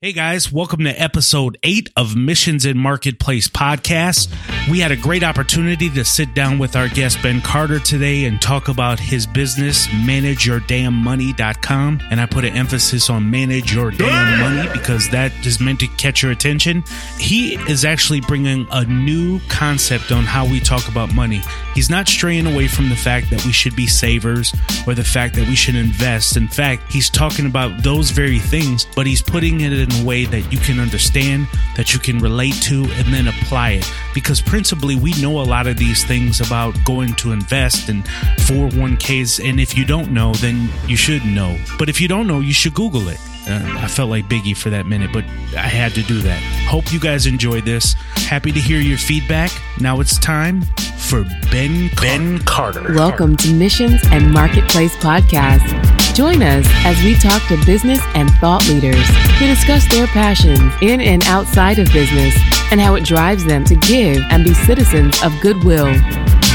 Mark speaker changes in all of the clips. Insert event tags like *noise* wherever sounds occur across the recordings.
Speaker 1: Hey guys, welcome to episode eight of Missions and Marketplace podcast. We had a great opportunity to sit down with our guest Ben Carter today and talk about his business, manageyourdamnmoney.com. And I put an emphasis on manage your damn money because that is meant to catch your attention. He is actually bringing a new concept on how we talk about money. He's not straying away from the fact that we should be savers or the fact that we should invest. In fact, he's talking about those very things, but he's putting it in a way that you can understand, that you can relate to, and then apply it. Because principally, we know a lot of these things about going to invest and 401ks. And if you don't know, then you should know. But if you don't know, you should Google it. Uh, I felt like Biggie for that minute, but I had to do that. Hope you guys enjoyed this. Happy to hear your feedback. Now it's time for Ben Car- Ben Carter.
Speaker 2: Welcome to Missions and Marketplace Podcast. Join us as we talk to business and thought leaders who discuss their passions in and outside of business and how it drives them to give and be citizens of goodwill.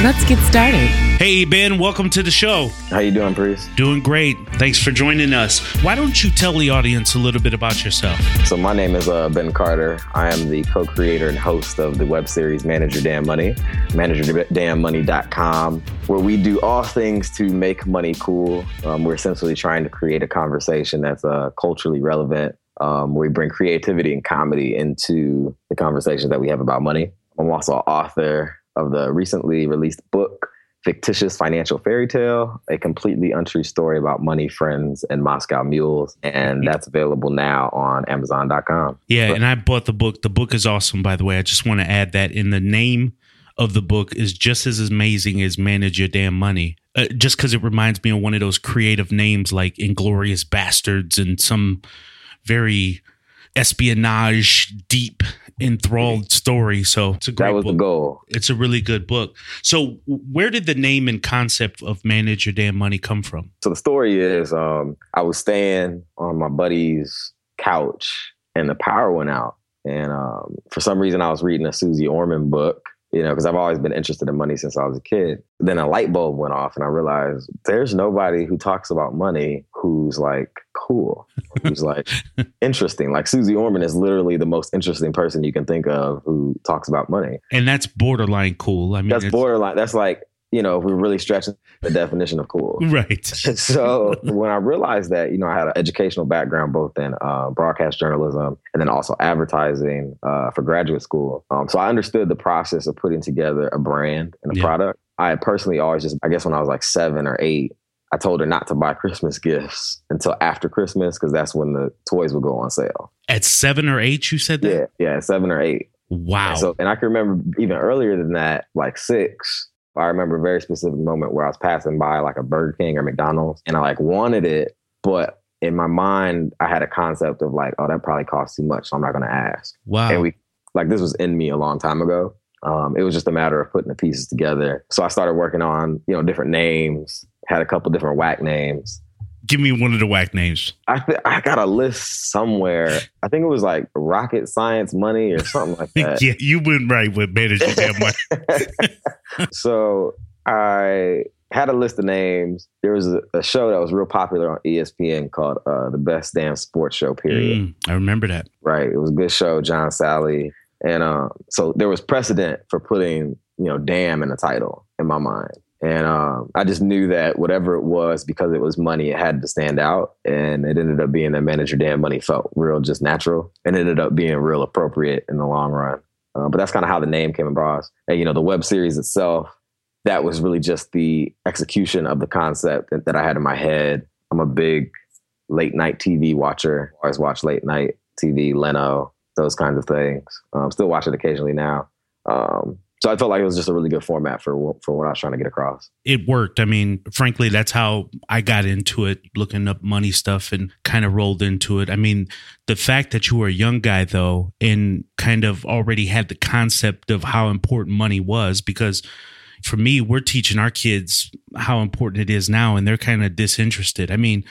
Speaker 2: Let's get started.
Speaker 1: Hey Ben, welcome to the show.
Speaker 3: How you doing, Priest?
Speaker 1: Doing great. Thanks for joining us. Why don't you tell the audience a little bit about yourself?
Speaker 3: So my name is uh, Ben Carter. I am the co-creator and host of the web series Manage Your Damn Money, manageyourdamnmoney.com, where we do all things to make money cool. Um, we're essentially trying to create a conversation that's uh, culturally relevant. Um, we bring creativity and comedy into the conversations that we have about money. I'm also author of the recently released book fictitious financial fairy tale, a completely untrue story about money, friends, and Moscow mules. And that's available now on Amazon.com.
Speaker 1: Yeah, and I bought the book. The book is awesome, by the way. I just want to add that in the name of the book is just as amazing as Manage Your Damn Money. Uh, just because it reminds me of one of those creative names like Inglourious Basterds and some very espionage deep enthralled story. So it's a great
Speaker 3: That was
Speaker 1: book.
Speaker 3: the goal.
Speaker 1: It's a really good book. So where did the name and concept of Manage Your Damn Money come from?
Speaker 3: So the story is um, I was staying on my buddy's couch and the power went out. And um, for some reason, I was reading a Suze Orman book, you know, because I've always been interested in money since I was a kid. Then a light bulb went off and I realized there's nobody who talks about money who's like cool, who's like interesting. Like Suze Orman is literally the most interesting person you can think of who talks about money.
Speaker 1: And that's borderline cool. I mean,
Speaker 3: That's borderline. That's like, you know, if we're really stretching the definition of cool. *laughs*
Speaker 1: right. *laughs*
Speaker 3: so when I realized that, you know, I had an educational background both in uh, broadcast journalism and then also advertising uh, for graduate school. Um, so I understood the process of putting together a brand and a
Speaker 1: Yeah.
Speaker 3: product. I personally always just, I guess when I was like seven or eight, I told her not to buy Christmas gifts until after Christmas because that's when the toys would go on sale.
Speaker 1: At seven or eight, you said that?
Speaker 3: Yeah, yeah, seven or eight.
Speaker 1: Wow.
Speaker 3: And so, and I can remember even earlier than that, like six. I remember a very specific moment where I was passing by like a Burger King or McDonald's, and I like wanted it, but in my mind, I had a concept of like, oh, that probably costs too much, so I'm not going to ask.
Speaker 1: wow.
Speaker 3: And we, like, this was in me a long time ago. Um, it was just a matter of putting the pieces together. So I started working on, you know, different names. Had a couple different whack names.
Speaker 1: Give me one of the whack names.
Speaker 3: I th- I got a list somewhere. I think it was like rocket science money or something like *laughs* that.
Speaker 1: yeah, you went right with Manage Your Damn Money. *laughs* *laughs*
Speaker 3: so I had a list of names. There was a, a show that was real popular on ESPN called uh, "The Best Damn Sports Show." Period.
Speaker 1: Mm, I remember that.
Speaker 3: Right. It was a good show. John Salley, and um, so there was precedent for putting you know "damn" in the title in my mind. And um, I just knew that whatever it was, because it was money, it had to stand out. And it ended up being that Manage Your Damn Money felt real, just natural, and ended up being real appropriate in the long run. Uh, but that's kind of how the name came across. And you know, the web series itself, that was really just the execution of the concept that, that I had in my head. I'm a big late night TV watcher. I always watch late night TV, Leno, those kinds of things. Um, still watch it occasionally now. Um, so I felt like it was just a really good format for for what I was trying to get across.
Speaker 1: It worked. I mean, frankly, that's how I got into it, looking up money stuff and kind of rolled into it. I mean, the fact that you were a young guy, though, and kind of already had the concept of how important money was, because for me, we're teaching our kids how important it is now, and they're kind of disinterested. I mean,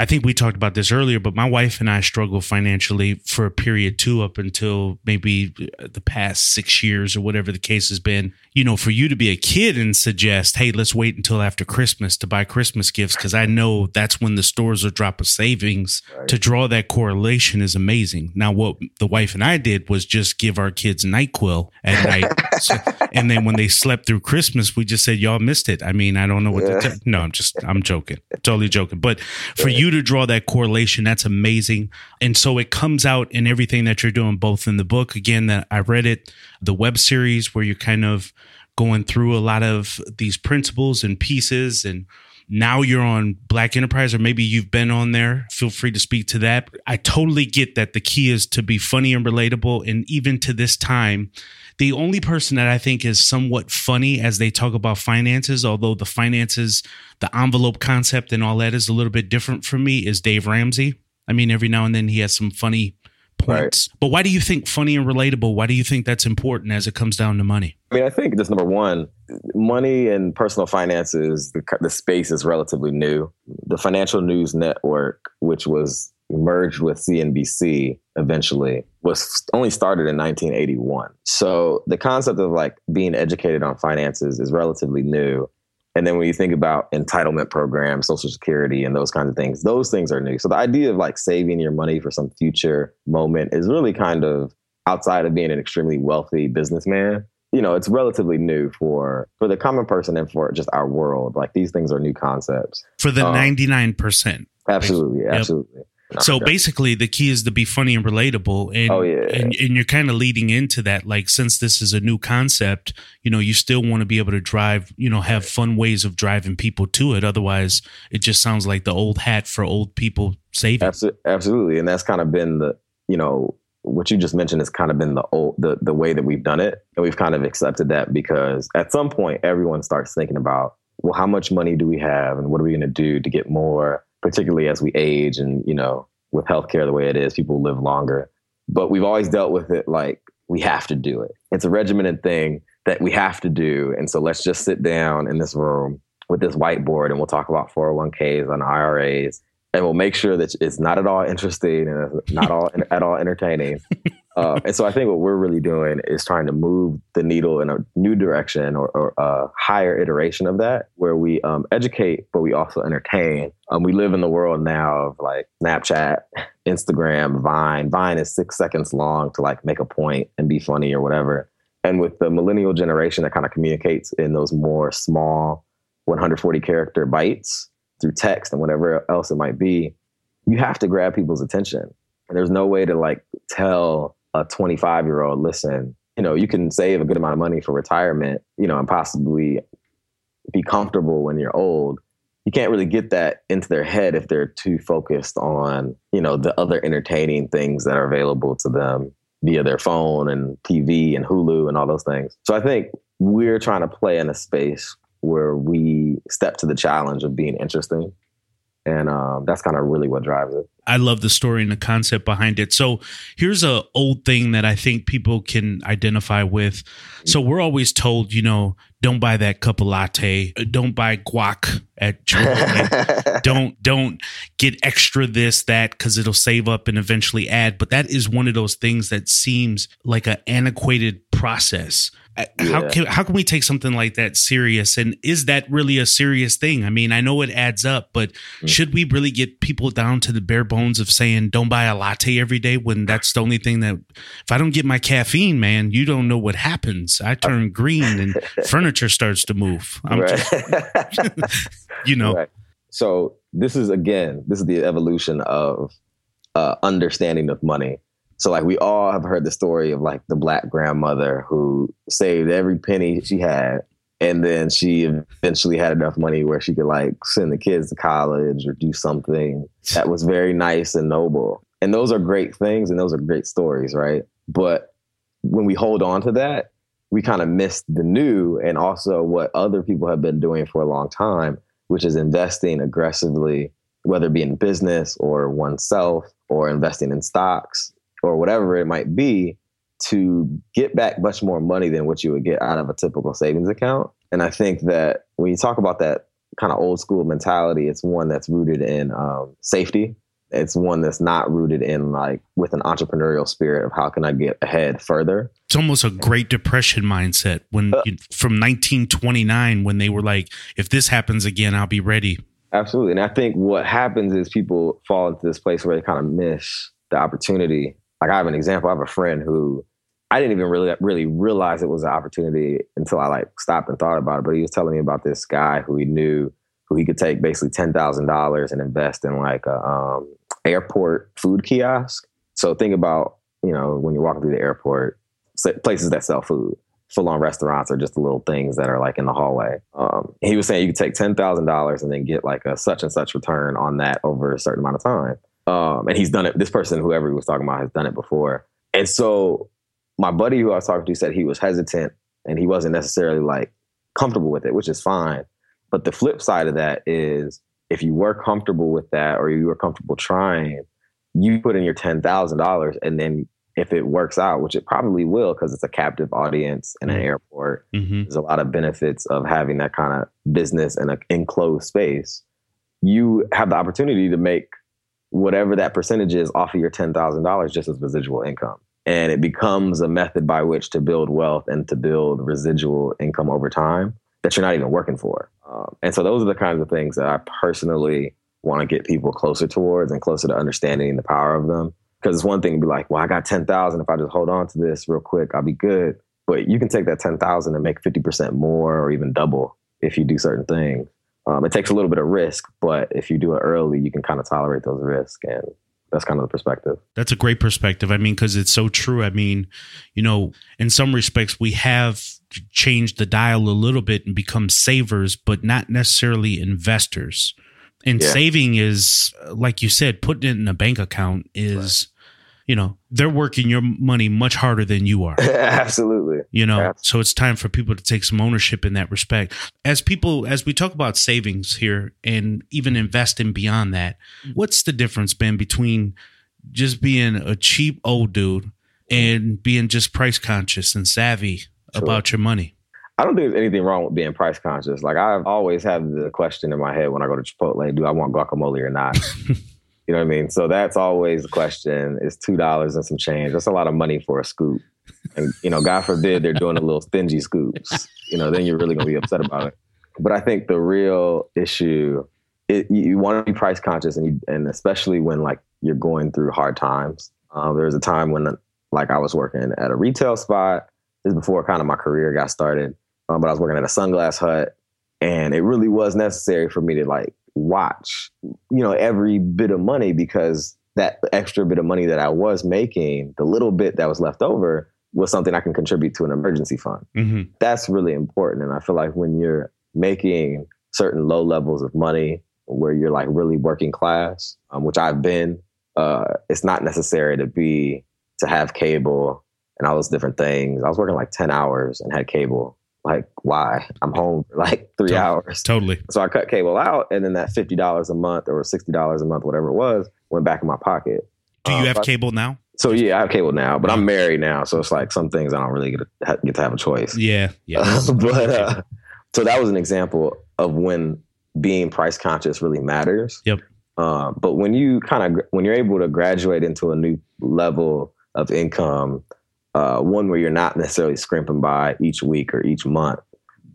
Speaker 1: I think we talked about this earlier, but my wife and I struggled financially for a period too, up until maybe uh, the past six years or whatever the case has been. You know, for you to be a kid and suggest, hey, let's wait until after Christmas to buy Christmas gifts, because I know that's when the stores are dropping savings. Right. To draw that correlation is amazing. Now, what the wife and I did was just give our kids NyQuil at *laughs* night. so, and then when they slept through Christmas, we just said, y'all missed it. I mean, I don't know what yeah. to tell. No, I'm just, I'm joking. Totally joking. But for you to draw that correlation, that's amazing. And so it comes out in everything that you're doing, both in the book, again, that I read it, the web series where you're kind of going through a lot of these principles and pieces and now you're on Black Enterprise, or maybe you've been on there. Feel free to speak to that. I totally get that the key is to be funny and relatable. And even to this time, the only person that I think is somewhat funny as they talk about finances, although the finances, the envelope concept and all that is a little bit different for me, is Dave Ramsey. I mean, every now and then he has some funny points. Right. But why do you think funny and relatable? Why do you think that's important as it comes down to money?
Speaker 3: I mean, I think just number one, money and personal finances, the, the space is relatively new. The Financial News Network, which was merged with CNBC eventually, was only started in 1981. So the concept of like being educated on finances is relatively new. And then when you think about entitlement programs, Social Security, and those kinds of things, those things are new. So the idea of like saving your money for some future moment is really kind of outside of being an extremely wealthy businessman. You know, it's relatively new for for the common person and for just our world. Like these things are new concepts
Speaker 1: for the um, ninety nine percent.
Speaker 3: Absolutely, absolutely. Yep
Speaker 1: so basically the key is to be funny and relatable and
Speaker 3: oh, yeah.
Speaker 1: and, and you're kind of leading into that like since this is a new concept you know you still want to be able to drive you know have fun ways of driving people to it. Otherwise it just sounds like the old hat for old people saving.
Speaker 3: Absolutely and that's kind of been the you know what you just mentioned has kind of been the old the, the way that we've done it and we've kind of accepted that because at some point everyone starts thinking about well how much money do we have and what are we going to do to get more particularly as we age and, you know, with healthcare the way it is, people live longer. But we've always dealt with it like we have to do it. It's a regimented thing that we have to do. And so let's just sit down in this room with this whiteboard and we'll talk about 401ks and IRAs and we'll make sure that it's not at all interesting and not all *laughs* at all entertaining. Uh, and so I think what we're really doing is trying to move the needle in a new direction or, or a higher iteration of that, where we um, educate, but we also entertain. Um, we live in the world now of like Snapchat, Instagram, Vine. Vine is six seconds long to like make a point and be funny or whatever. And with the millennial generation that kind of communicates in those more small 140 character bites through text and whatever else it might be, you have to grab people's attention. And there's no way to like tell a 25 year old, listen, you know, you can save a good amount of money for retirement, you know, and possibly be comfortable when you're old. You can't really get that into their head if they're too focused on, you know, the other entertaining things that are available to them via their phone and TV and Hulu and all those things. So I think we're trying to play in a space where we step to the challenge of being interesting and um, that's kind of really what drives it.
Speaker 1: I love the story and the concept behind it. So here's a old thing that I think people can identify with. So we're always told, you know, don't buy that cup of latte, don't buy guac at Chipotle, *laughs* don't don't get extra this that because it'll save up and eventually add. But that is one of those things that seems like an antiquated process how can how can we take something like that serious? And is that really a serious thing? I mean i know it adds up but mm. should we really get people down to the bare bones of saying don't buy a latte every day when that's the only thing that if i don't get my caffeine man you don't know what happens. I turn green and *laughs* furniture starts to move. Right. *laughs* you know. Right.
Speaker 3: so this is again this is the evolution of uh, understanding of money so like we all have heard the story of like the black grandmother who saved every penny she had and then she eventually had enough money where she could like send the kids to college or do something that was very nice and noble. And those are great things and those are great stories, right? But when we hold on to that, we kind of miss the new and also what other people have been doing for a long time, which is investing aggressively, whether it be in business or oneself or investing in stocks or whatever it might be to get back much more money than what you would get out of a typical savings account. And I think that when you talk about that kind of old school mentality. It's one that's rooted in um, safety. It's one that's not rooted in like with an entrepreneurial spirit of how can I get ahead further.
Speaker 1: It's almost a Great Depression mindset when uh, from 1929 when they were like, if this happens again, I'll be ready.
Speaker 3: Absolutely, and I think what happens is people fall into this place where they kind of miss the opportunity. Like I have an example. I have a friend who I didn't even really really realize it was an opportunity until I like stopped and thought about it. But he was telling me about this guy who he knew who he could take basically ten thousand dollars and invest in like a um, airport food kiosk. So think about you know when you're walking through the airport, places that sell food. Full on restaurants or just the little things that are like in the hallway. Um, he was saying you could take ten thousand dollars and then get like a such and such return on that over a certain amount of time. Um, and he's done it. This person, whoever he was talking about, has done it before. And so my buddy who I was talking to said he was hesitant and he wasn't necessarily like comfortable with it, which is fine. But the flip side of that is if you were comfortable with that or you were comfortable trying, you put in your ten thousand dollars and then if it works out, which it probably will because it's a captive audience in an mm-hmm. airport, mm-hmm. there's a lot of benefits of having that kind of business in an enclosed space. You have the opportunity to make whatever that percentage is off of your $10,000 just as residual income and it becomes a method by which to build wealth and to build residual income over time that you're not even working for. Um, and so those are the kinds of things that I personally want to get people closer towards and closer to understanding the power of them. Because it's one thing to be like, well, I got 10,000. If I just hold on to this real quick, I'll be good. But you can take that 10,000 and make 50% more or even double if you do certain things. Um, it takes a little bit of risk, but if you do it early, you can kind of tolerate those risks and that's kind of the perspective.
Speaker 1: That's a great perspective. I mean, because it's so true. I mean, you know, in some respects, we have changed the dial a little bit and become savers, but not necessarily investors. And yeah. saving is, like you said, putting it in a bank account is you know they're working your money much harder than you are *laughs*
Speaker 3: absolutely
Speaker 1: you know absolutely. so it's time for people to take some ownership in that respect as people as we talk about savings here and even investing beyond that what's the difference ben between just being a cheap old dude and being just price conscious and savvy sure. about your money
Speaker 3: I don't think there's anything wrong with being price conscious. Like I've always had the question in my head when I go to Chipotle, do I want guacamole or not? *laughs* You know what I mean? So that's always the question. Is two dollars and some change? That's a lot of money for a scoop. And you know, God forbid they're doing a little stingy scoops. You know, then you're really gonna be upset about it. But I think the real issue, it, you want to be price conscious, and you, and especially when like you're going through hard times. Uh, there was a time when like I was working at a retail spot. This is before kind of my career got started. Um, but I was working at a sunglass hut, and it really was necessary for me to like watch, you know, every bit of money because that extra bit of money that I was making, the little bit that was left over, was something I can contribute to an emergency fund. Mm-hmm. That's really important. And I feel like when you're making certain low levels of money where you're like really working class, um, which I've been, uh, it's not necessary to be to have cable and all those different things. I was working like 10 hours and had cable like why? I'm home for like three
Speaker 1: totally.
Speaker 3: hours.
Speaker 1: Totally.
Speaker 3: So i cut cable out and then that $50 a month or $60 a month whatever it was went back in my pocket.
Speaker 1: Do you um, have cable now?
Speaker 3: So yeah i have cable now but i'm married now so it's like some things i don't really get to, get to have a choice.
Speaker 1: Yeah yeah. *laughs*
Speaker 3: But uh, so that was an example of when being price conscious really matters.
Speaker 1: Yep.
Speaker 3: Uh, but when you kind of when you're able to graduate into a new level of income uh, one where you're not necessarily scrimping by each week or each month.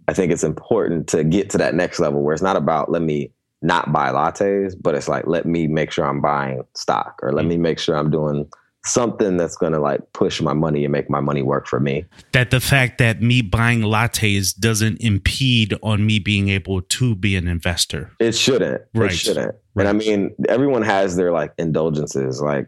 Speaker 3: I think it's important to get to that next level where it's not about let me not buy lattes, but it's like let me make sure I'm buying stock or let mm-hmm. me make sure I'm doing something that's going to like push my money and make my money work for me.
Speaker 1: That the fact that me buying lattes doesn't impede on me being able to be an investor.
Speaker 3: It shouldn't. Right. It shouldn't. Right. And I mean, everyone has their like indulgences. Like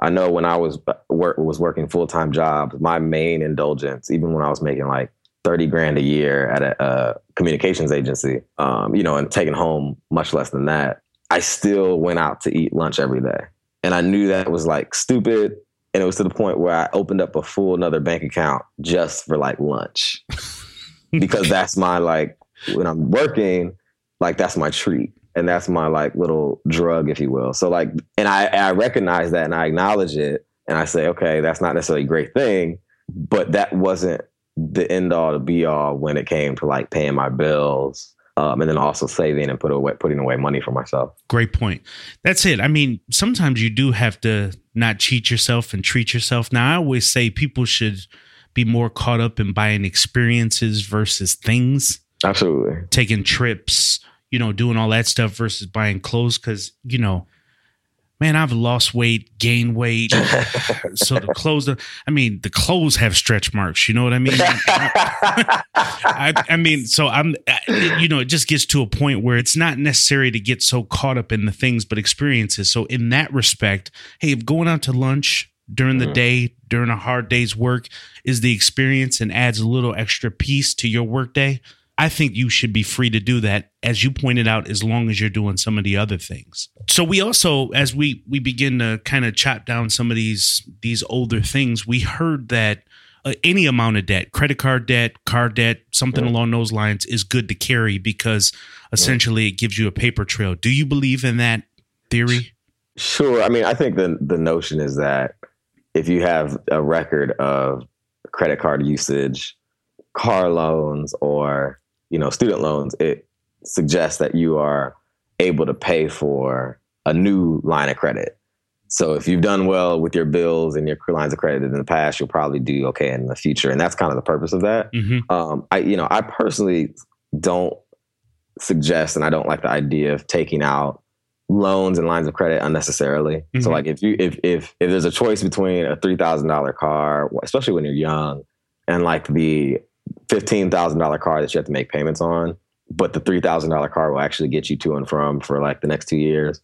Speaker 3: I know when I was work was working full time jobs, my main indulgence, even when I was making like thirty grand a year at a, a communications agency, um, you know, and taking home much less than that, I still went out to eat lunch every day, and I knew that was like stupid, and it was to the point where I opened up a full another bank account just for like lunch, *laughs* because that's my like when I'm working, like that's my treat and that's my like little drug, if you will. So like, and I I recognize that and I acknowledge it, and I say, okay, that's not necessarily a great thing, but that wasn't the end all to be all when it came to like paying my bills um, and then also saving and put away, putting away money for myself.
Speaker 1: Great point. That's it. I mean, sometimes you do have to not cheat yourself and treat yourself. Now, I always say people should be more caught up in buying experiences versus things.
Speaker 3: Absolutely.
Speaker 1: Taking trips, you know, doing all that stuff versus buying clothes. Cause, you know, man, I've lost weight, gained weight. *laughs* so the clothes, I mean, the clothes have stretch marks. You know what I mean? *laughs* I, I, mean, so I'm, you know, it just gets to a point where it's not necessary to get so caught up in the things, but experiences. So in that respect, hey, if going out to lunch during the mm-hmm. day, during a hard day's work, is the experience and adds a little extra piece to your workday. I think you should be free to do that, as you pointed out, as long as you're doing some of the other things. So we also, as we we begin to kind of chop down some of these these older things, we heard that uh, any amount of debt, credit card debt, car debt, something yeah. along those lines, is good to carry because essentially yeah. it gives you a paper trail. Do you believe in that theory?
Speaker 3: Sure. I mean, I think the the notion is that if you have a record of credit card usage, car loans, or you know, student loans, it suggests that you are able to pay for a new line of credit. So if you've done well with your bills and your lines of credit in the past, you'll probably do okay in the future, and that's kind of the purpose of that. Mm-hmm. Um, I, you know, I personally don't suggest, and I don't like the idea of taking out loans and lines of credit unnecessarily. Mm-hmm. So like if you if if if there's a choice between a three thousand dollar car, especially when you're young, and like the fifteen thousand dollar car that you have to make payments on, but the three thousand dollar car will actually get you to and from for like the next two years.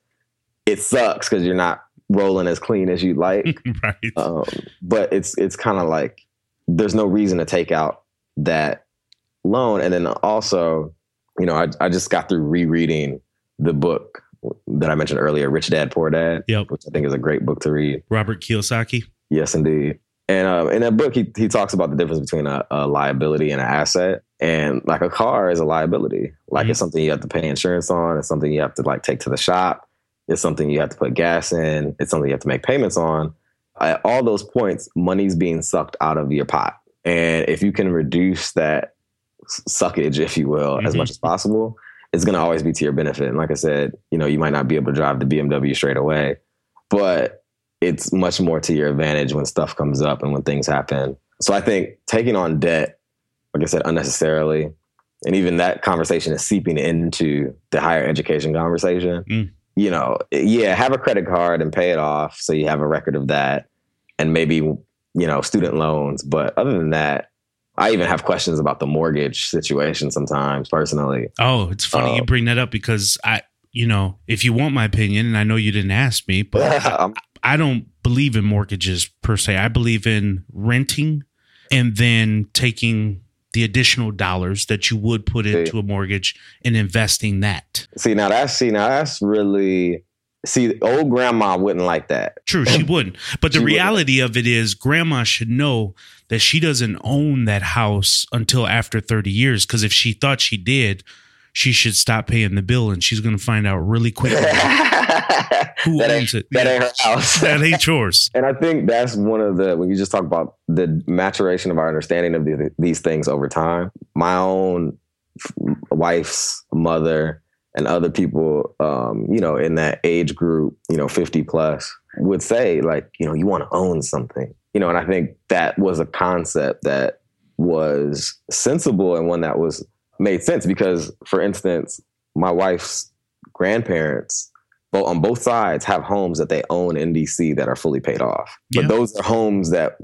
Speaker 3: It sucks because you're not rolling as clean as you'd like. *laughs* right. Um, but it's it's kind of like there's no reason to take out that loan. And then also, you know, I I just got through rereading the book that I mentioned earlier, Rich Dad Poor Dad,
Speaker 1: yep.
Speaker 3: which I think is a great book to read.
Speaker 1: Robert Kiyosaki.
Speaker 3: Yes, indeed. And uh, in that book, he, he talks about the difference between a, a, liability and an asset. And like a car is a liability. Like mm-hmm. it's something you have to pay insurance on. It's something you have to like take to the shop. It's something you have to put gas in. It's something you have to make payments on. At all those points, money's being sucked out of your pot. And if you can reduce that suckage, if you will, mm-hmm. as much as possible, it's going to always be to your benefit. And like I said, you know, you might not be able to drive the BMW straight away, but it's much more to your advantage when stuff comes up and when things happen. So I think taking on debt, like I said, unnecessarily, and even that conversation is seeping into the higher education conversation. Mm. You know, yeah, have a credit card and pay it off so you have a record of that and maybe, you know, student loans. But other than that, I even have questions about the mortgage situation sometimes personally.
Speaker 1: Oh, it's funny um, you bring that up because I, you know, if you want my opinion, and I know you didn't ask me, but *laughs* I don't believe in mortgages per se. I believe in renting and then taking the additional dollars that you would put into a mortgage and investing that.
Speaker 3: See, now that's see now that's really see old grandma wouldn't like that.
Speaker 1: True, she *laughs* wouldn't. But the reality wouldn't. of it is grandma should know that she doesn't own that house until after 30 years because if she thought she did, she should stop paying the bill and she's going to find out really quickly *laughs* who
Speaker 3: that
Speaker 1: owns
Speaker 3: it. That yeah. ain't her house. *laughs*
Speaker 1: that ain't yours. *laughs*
Speaker 3: And I think that's one of the, when you just talk about the maturation of our understanding of the, these things over time, my own wife's mother and other people, um, you know, in that age group, you know, 50 plus would say like, you know, you want to own something, you know, and I think that was a concept that was sensible and one that was made sense because, for instance, my wife's grandparents, both on both sides, have homes that they own in DC that are fully paid off. Yeah. But those are homes that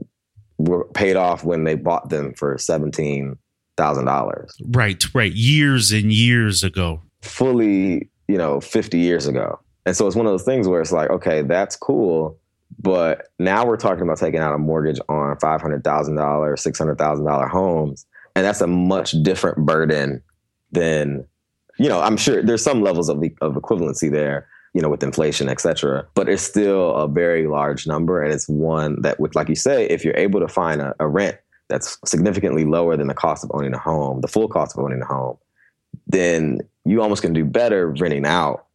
Speaker 3: were paid off when they bought them for seventeen thousand dollars.
Speaker 1: Right, right. Years and years ago.
Speaker 3: Fully, you know, fifty years ago. And so it's one of those things where it's like, okay, that's cool. But now we're talking about taking out a mortgage on five hundred thousand dollars, six hundred thousand dollar homes and that's a much different burden than you know i'm sure there's some levels of, of equivalency there you know with inflation et cetera but it's still a very large number. And it's one that with like you say if you're able to find a, a rent that's significantly lower than the cost of owning a home the full cost of owning a home then you almost can do better renting out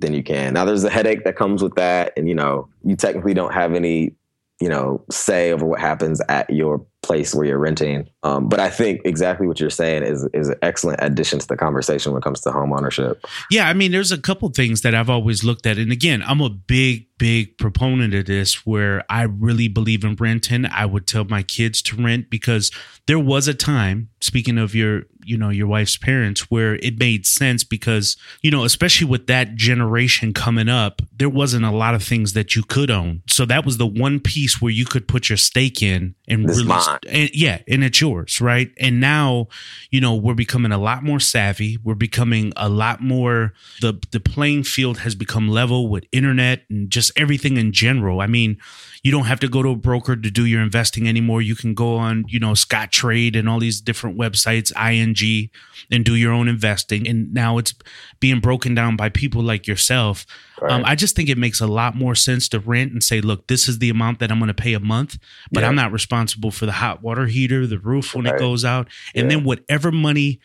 Speaker 3: than you can. Now there's a headache that comes with that. And you know you technically don't have any you know say over what happens at your place where you're renting Um, but I think exactly what you're saying is is an excellent addition to the conversation when it comes to home ownership.
Speaker 1: Yeah, I mean, there's a couple things that I've always looked at, and again, I'm a big, big proponent of this, where I really believe in renting. I would tell my kids to rent because there was a time. Speaking of your, you know, your wife's parents, where it made sense because you know, especially with that generation coming up, there wasn't a lot of things that you could own. So that was the one piece where you could put your stake in and
Speaker 3: This
Speaker 1: really, and, yeah, and it's yours, right? And now, you know, we're becoming a lot more savvy. We're becoming a lot more the the playing field has become level with internet and just everything in general. I mean, you don't have to go to a broker to do your investing anymore. You can go on, you know, Scottrade and all these different websites, ING, and do your own investing. And now it's being broken down by people like yourself. Um, I just think it makes a lot more sense to rent and say, look, this is the amount that I'm going to pay a month, but
Speaker 3: Yeah.
Speaker 1: I'm not responsible for the hot water heater, the roof when it goes out, and
Speaker 3: Yeah.
Speaker 1: then whatever money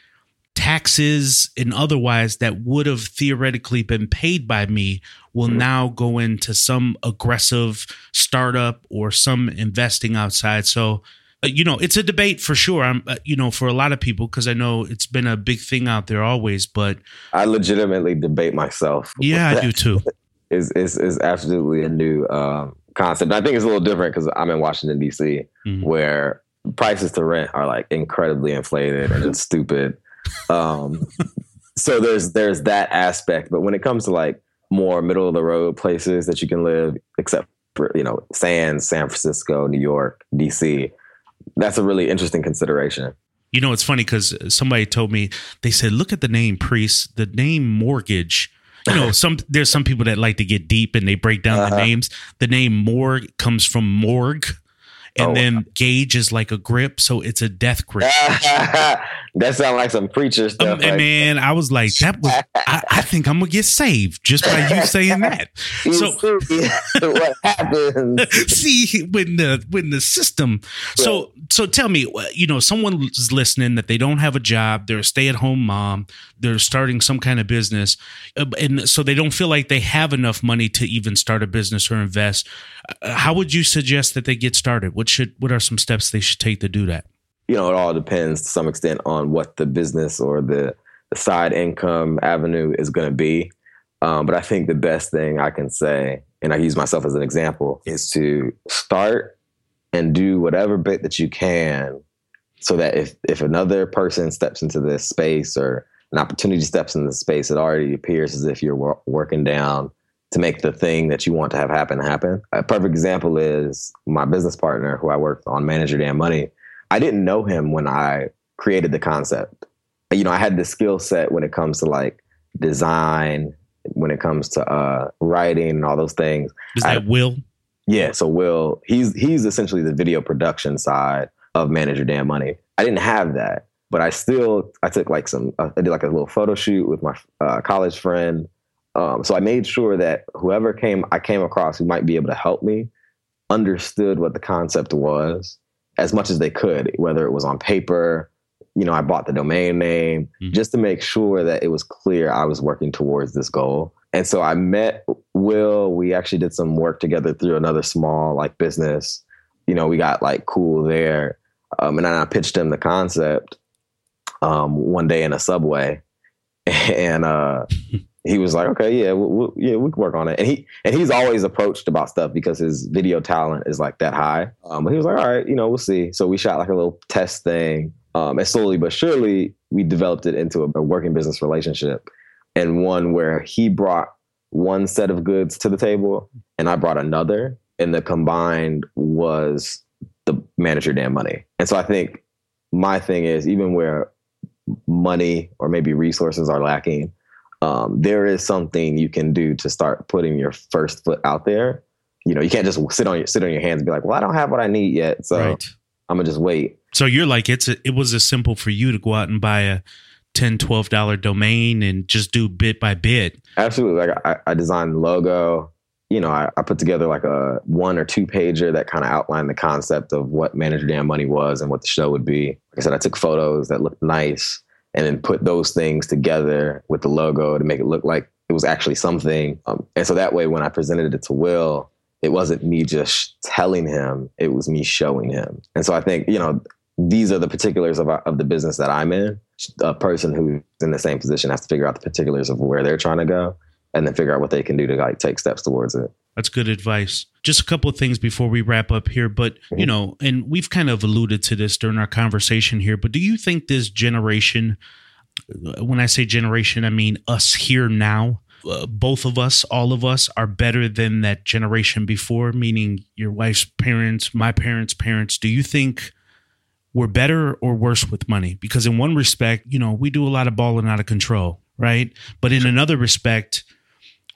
Speaker 1: taxes and otherwise that would have theoretically been paid by me will
Speaker 3: Mm-hmm.
Speaker 1: now go into some aggressive startup or some investing outside so uh, you know it's a debate for sure i'm uh, you know for a lot of people because i know it's been a big thing out there always but
Speaker 3: I legitimately debate myself.
Speaker 1: yeah i do too
Speaker 3: Is is is absolutely a new um, concept. I think it's a little different because I'm in Washington D.C.
Speaker 1: Mhm.
Speaker 3: where prices to rent are like incredibly inflated and just stupid. *laughs* Um, so there's there's that aspect, but when it comes to like more middle of the road places that you can live, except for you know San San Francisco, New York, D.C. That's a really interesting consideration.
Speaker 1: You know, it's funny because somebody told me they said, "Look at the name priest, the name mortgage." You know, some *laughs* there's some people that like to get deep and they break down the
Speaker 3: Uh-huh.
Speaker 1: names. The name morgue comes from morgue, and
Speaker 3: Oh.
Speaker 1: then gauge is like a grip, so it's a death grip. *laughs*
Speaker 3: that sounds like some preacher stuff.
Speaker 1: Um, and
Speaker 3: like-
Speaker 1: man, I was like, that was. I, I think I'm gonna get saved just by you *laughs* saying that.
Speaker 3: You
Speaker 1: So
Speaker 3: see *laughs* what happens? *laughs*
Speaker 1: see when the when the system so so tell me uh, you know someone's listening that they don't have a job they're a stay-at-home mom they're starting some kind of business uh, and so they don't feel like they have enough money to even start a business or invest Uh, how would you suggest that they get started what should what are some steps they should take to do that
Speaker 3: you know, it all depends to some extent on what the business or the, the side income avenue is going to be. Um, but I think the best thing I can say, and I use myself as an example, is to start and do whatever bit that you can so that if, if another person steps into this space or an opportunity steps into the space, it already appears as if you're wor- working down to make the thing that you want to have happen happen. A perfect example is my business partner who I worked on Manage Your Damn Money. I didn't know him when I created the concept. You know, I had the skill set when it comes to like design, when it comes to uh, writing and all those things.
Speaker 1: is
Speaker 3: I-
Speaker 1: that will
Speaker 3: Yeah, so Will, he's he's essentially the video production side of Manage Your Damn Money. I didn't have that, but I still I took like some uh, I did like a little photo shoot with my uh, college friend. Um, so I made sure that whoever came I came across who might be able to help me understood what the concept was as much as they could, whether it was on paper. You know, I bought the domain name
Speaker 1: Mhm.
Speaker 3: just to make sure that it was clear I was working towards this goal. And so I met Will. We actually did some work together through another small like business. You know, we got like cool there. Um, and then I pitched him the concept um, one day in a subway, *laughs* and uh, *laughs* he was like, "Okay, yeah, we'll, yeah, we can work on it." And he and he's always approached about stuff because his video talent is like that high. Um, but he was like, "All right, you know, we'll see." So we shot like a little test thing, um, and slowly but surely we developed it into a, a working business relationship, and one where he brought one set of goods to the table, and I brought another, and the combined was the Manage Your Damn Money. And so I think my thing is even where money or maybe resources are lacking, um, there is something you can do to start putting your first foot out there. You know, you can't just sit on your sit on your hands and be like, "Well, I don't have what I need yet, so
Speaker 1: right
Speaker 3: I'm gonna just wait."
Speaker 1: so you're like it's a, it was as simple for you to go out and buy a 10 12 dollar domain and just do bit by bit
Speaker 3: Absolutely. Like I, I designed the logo. You know, I, I put together like a one or two pager that kind of outlined the concept of what Manage Your Damn Money was and what the show would be. Like I said, I took photos that looked nice and then put those things together with the logo to make it look like it was actually something. Um, and so that way, when I presented it to Will, it wasn't me just telling him, it was me showing him. And so I think, you know, these are the particulars of, our, of the business that I'm in. A person who's in the same position has to figure out the particulars of where they're trying to go and then figure out what they can do to like take steps towards it.
Speaker 1: That's good advice. Just a couple of things before we wrap up here, but you know, and we've kind of alluded to this during our conversation here, but do you think this generation when I say generation, I mean us here now. Uh, both of us, all of us, are better than that generation before, meaning your wife's parents, my parents' parents. Do you think we're better or worse with money? Because in one respect, you know, we do a lot of balling out of control, right? But in another respect,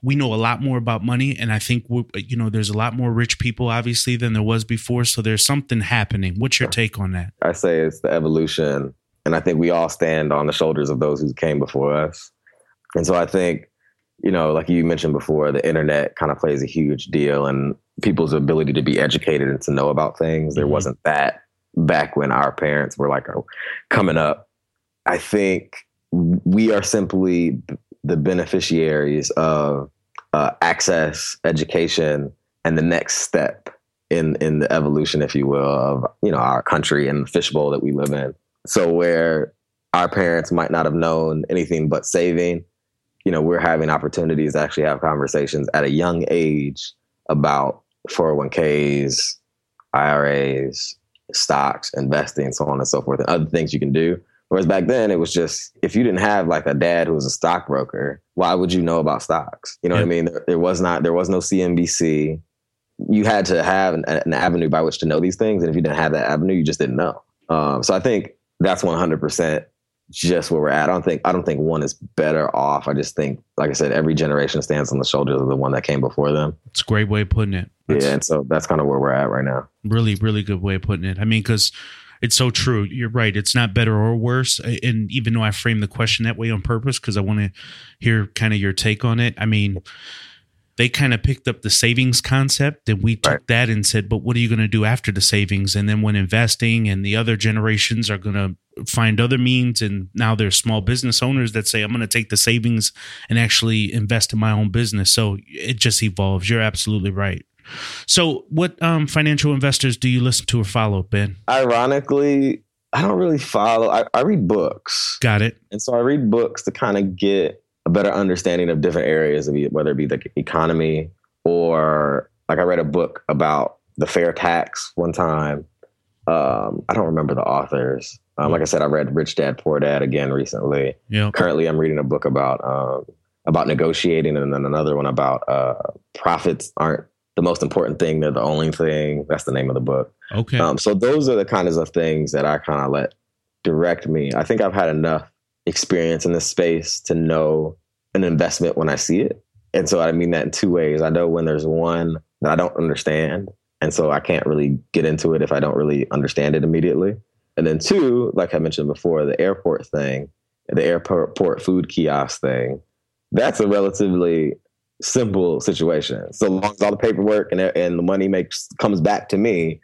Speaker 1: we know a lot more about money and i think you know there's a lot more rich people obviously than there was before so there's something happening what's your take on that
Speaker 3: i say it's the evolution and I think we all stand on the shoulders of those who came before us. And so I think, you know, like you mentioned before, the internet kind of plays a huge deal and people's ability to be educated and to know about things. There mm-hmm. wasn't that back when our parents were like oh, coming up. I think we are simply the beneficiaries of uh, access, education, and the next step in in the evolution, if you will, of you know our country and the fishbowl that we live in. So where our parents might not have known anything but saving, you know, we're having opportunities to actually have conversations at a young age about 401ks, IRAs, stocks, investing, so on and so forth, and other things you can do. Whereas back then, it was just if you didn't have like a dad who was a stockbroker, why would you know about stocks? You know yeah. what I mean? There, there, was not, there was no CNBC. You had to have an, an, avenue by which to know these things, and if you didn't have that avenue, you just didn't know. Um, so I think that's 100% just where we're at. I don't think I don't think one is better off. I just think, like I said, every generation stands on the shoulders of the one that came before them.
Speaker 1: It's a great way of putting it.
Speaker 3: That's yeah, and so that's kind of where we're at right now.
Speaker 1: Really, really good way of putting it. I mean, because it's so true. You're right. It's not better or worse. And even though I framed the question that way on purpose, because I want to hear kind of your take on it. I mean they kind of picked up the savings concept and we took right. that and said but what are you going to do after the savings and then when investing and the other generations are going to find other means and now there's small business owners that say i'm going to take the savings and actually invest in my own business so it just evolves you're absolutely right so what um, financial investors do you listen to or follow ben
Speaker 3: ironically i don't really follow I, I read books
Speaker 1: got it
Speaker 3: and so i read books to kind of get a better understanding of different areas of whether it be the economy or like I read a book about the fair tax one time. Um, I don't remember the authors. Um, like I said, I read Rich Dad Poor Dad again recently.
Speaker 1: Yeah.
Speaker 3: Currently, I'm reading a book about um, about negotiating, and then another one about uh, profits aren't the most important thing; they're the only thing. That's the name of the book.
Speaker 1: Okay.
Speaker 3: Um, so those are the kinds of things that I kind of let direct me. I think I've had enough experience in this space to know an investment when I see it. And so I mean that in two ways. I know when there's one that I don't understand. And so I can't really get into it if I don't really understand it immediately. And then two, like I mentioned before, the airport thing, the airport food kiosk thing, that's a relatively simple situation. So long as all the paperwork and, and the money makes comes back to me,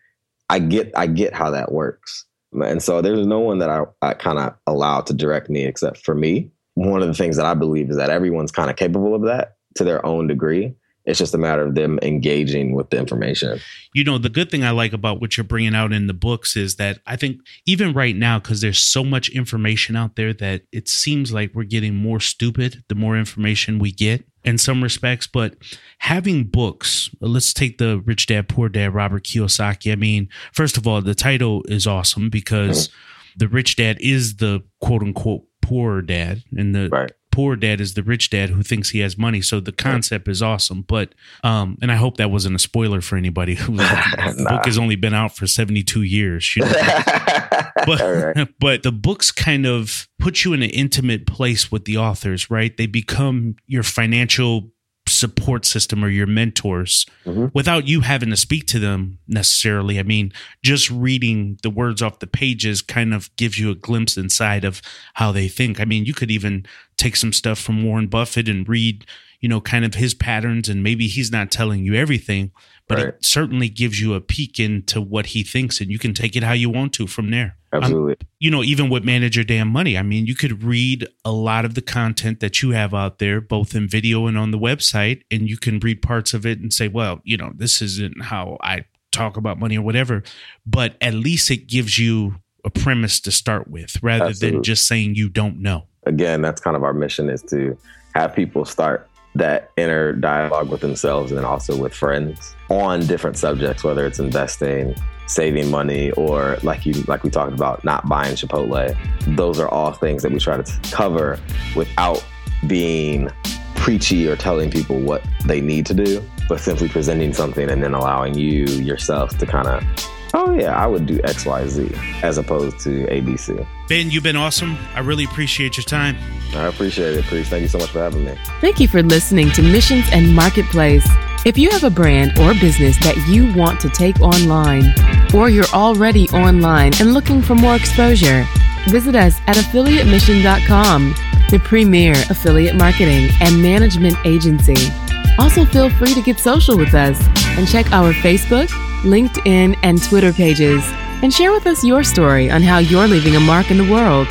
Speaker 3: I get I get how that works. And so there's no one that I, I kind of allow to direct me except for me. One of the things that I believe is that everyone's kind of capable of that to their own degree. It's just a matter of them engaging with the information.
Speaker 1: You know, the good thing I like about what you're bringing out in the books is that I think even right now, because there's so much information out there that it seems like we're getting more stupid the more information we get in some respects. But having books, let's take the Rich Dad Poor Dad, Robert Kiyosaki. I mean, first of all, the title is awesome because mm-hmm. the rich dad is the quote unquote poor dad, and the right poor dad is the rich dad who thinks he has money. So the concept is awesome. But um, and I hope that wasn't a spoiler for anybody. Who *laughs* the nah. book has only been out for seventy two years. You know? *laughs* but right. *laughs* but the books kind of put you in an intimate place with the authors, right? They become your financial support system or your mentors mm-hmm. without you having to speak to them necessarily. I mean, just reading the words off the pages kind of gives you a glimpse inside of how they think. I mean, you could even take some stuff from Warren Buffett and read, you know, kind of his patterns and maybe he's not telling you everything, but right. it certainly gives you a peek into what he thinks and you can take it how you want to from there.
Speaker 3: Absolutely. Um,
Speaker 1: you know, even with Manage Your Damn Money, I mean, you could read a lot of the content that you have out there, both in video and on the website, and you can read parts of it and say, well, you know, this isn't how I talk about money or whatever. But at least it gives you a premise to start with rather
Speaker 3: Absolutely.
Speaker 1: than just saying you don't know.
Speaker 3: Again, that's kind of our mission is to have people start that inner dialogue with themselves and also with friends on different subjects, whether it's investing, saving money, or like you like we talked about, not buying Chipotle. Those are all things that we try to cover without being preachy or telling people what they need to do, but simply presenting something and then allowing you yourself to kind of, oh yeah, I would do X, Y, Z, as opposed to ABC.
Speaker 1: Ben, you've been awesome. I really appreciate your time.
Speaker 3: I appreciate it, Priest. Thank you so much for having me.
Speaker 2: Thank you for listening to Missions and Marketplace. If you have a brand or business that you want to take online, or you're already online and looking for more exposure, visit us at affiliatemission.com, the premier affiliate marketing and management agency. Also, feel free to get social with us and check our Facebook, LinkedIn, and Twitter pages and share with us your story on how you're leaving a mark in the world.